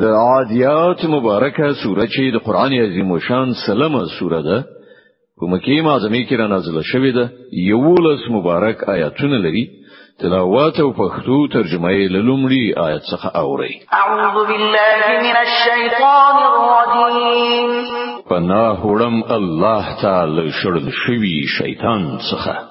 د عادیات مبارکه سوره چې د قران عظیم شان سلمه سوره ده په مکی معظمه کې را نازله شوې ده یولس مبارک آیاتونه لري تلاوات او پښتو ترجمه یې لومړی آیت څخه اوري اعوذ بالله من الشیطان الرجیم پناه وړم الله تعالی شړل شوی شیطان څخه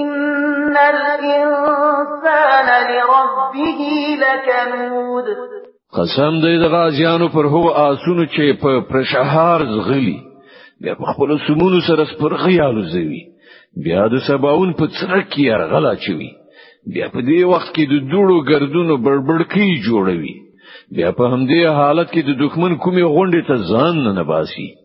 ان الانسان لربه لکنود قسم دې د غازیانو پر هو آسونو چې په پرشهار زغلی بیا په خپل سمونو سره سپرخي الوزوي بیا د سباون په څرک کې ارغلا چوي بیا په دې وخت کې د دوړو ګردونو بربړکی جوړوي بیا په همدې حالت کې د دښمن کومې غونډې ته ځان نه باسي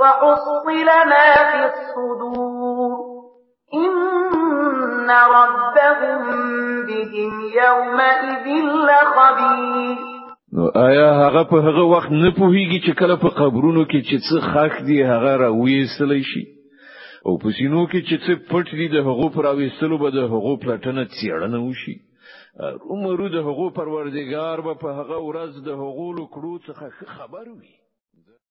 وحصل ما في الصدور إن ربهم بهم يومئذ لخبير نو آیا هغه په هغه وخت نه پوهیږي چې کله په قبرونو کې چې څه خاک دی هغه راوېستل شي او په سینو کې چې څه پټ دي د هغو پر اوېستلو به د هغو پلټنه څیړنه وشي عمرو د هغو پروردګار به په هغه ورځ د هغو لکړو څخه خبر وي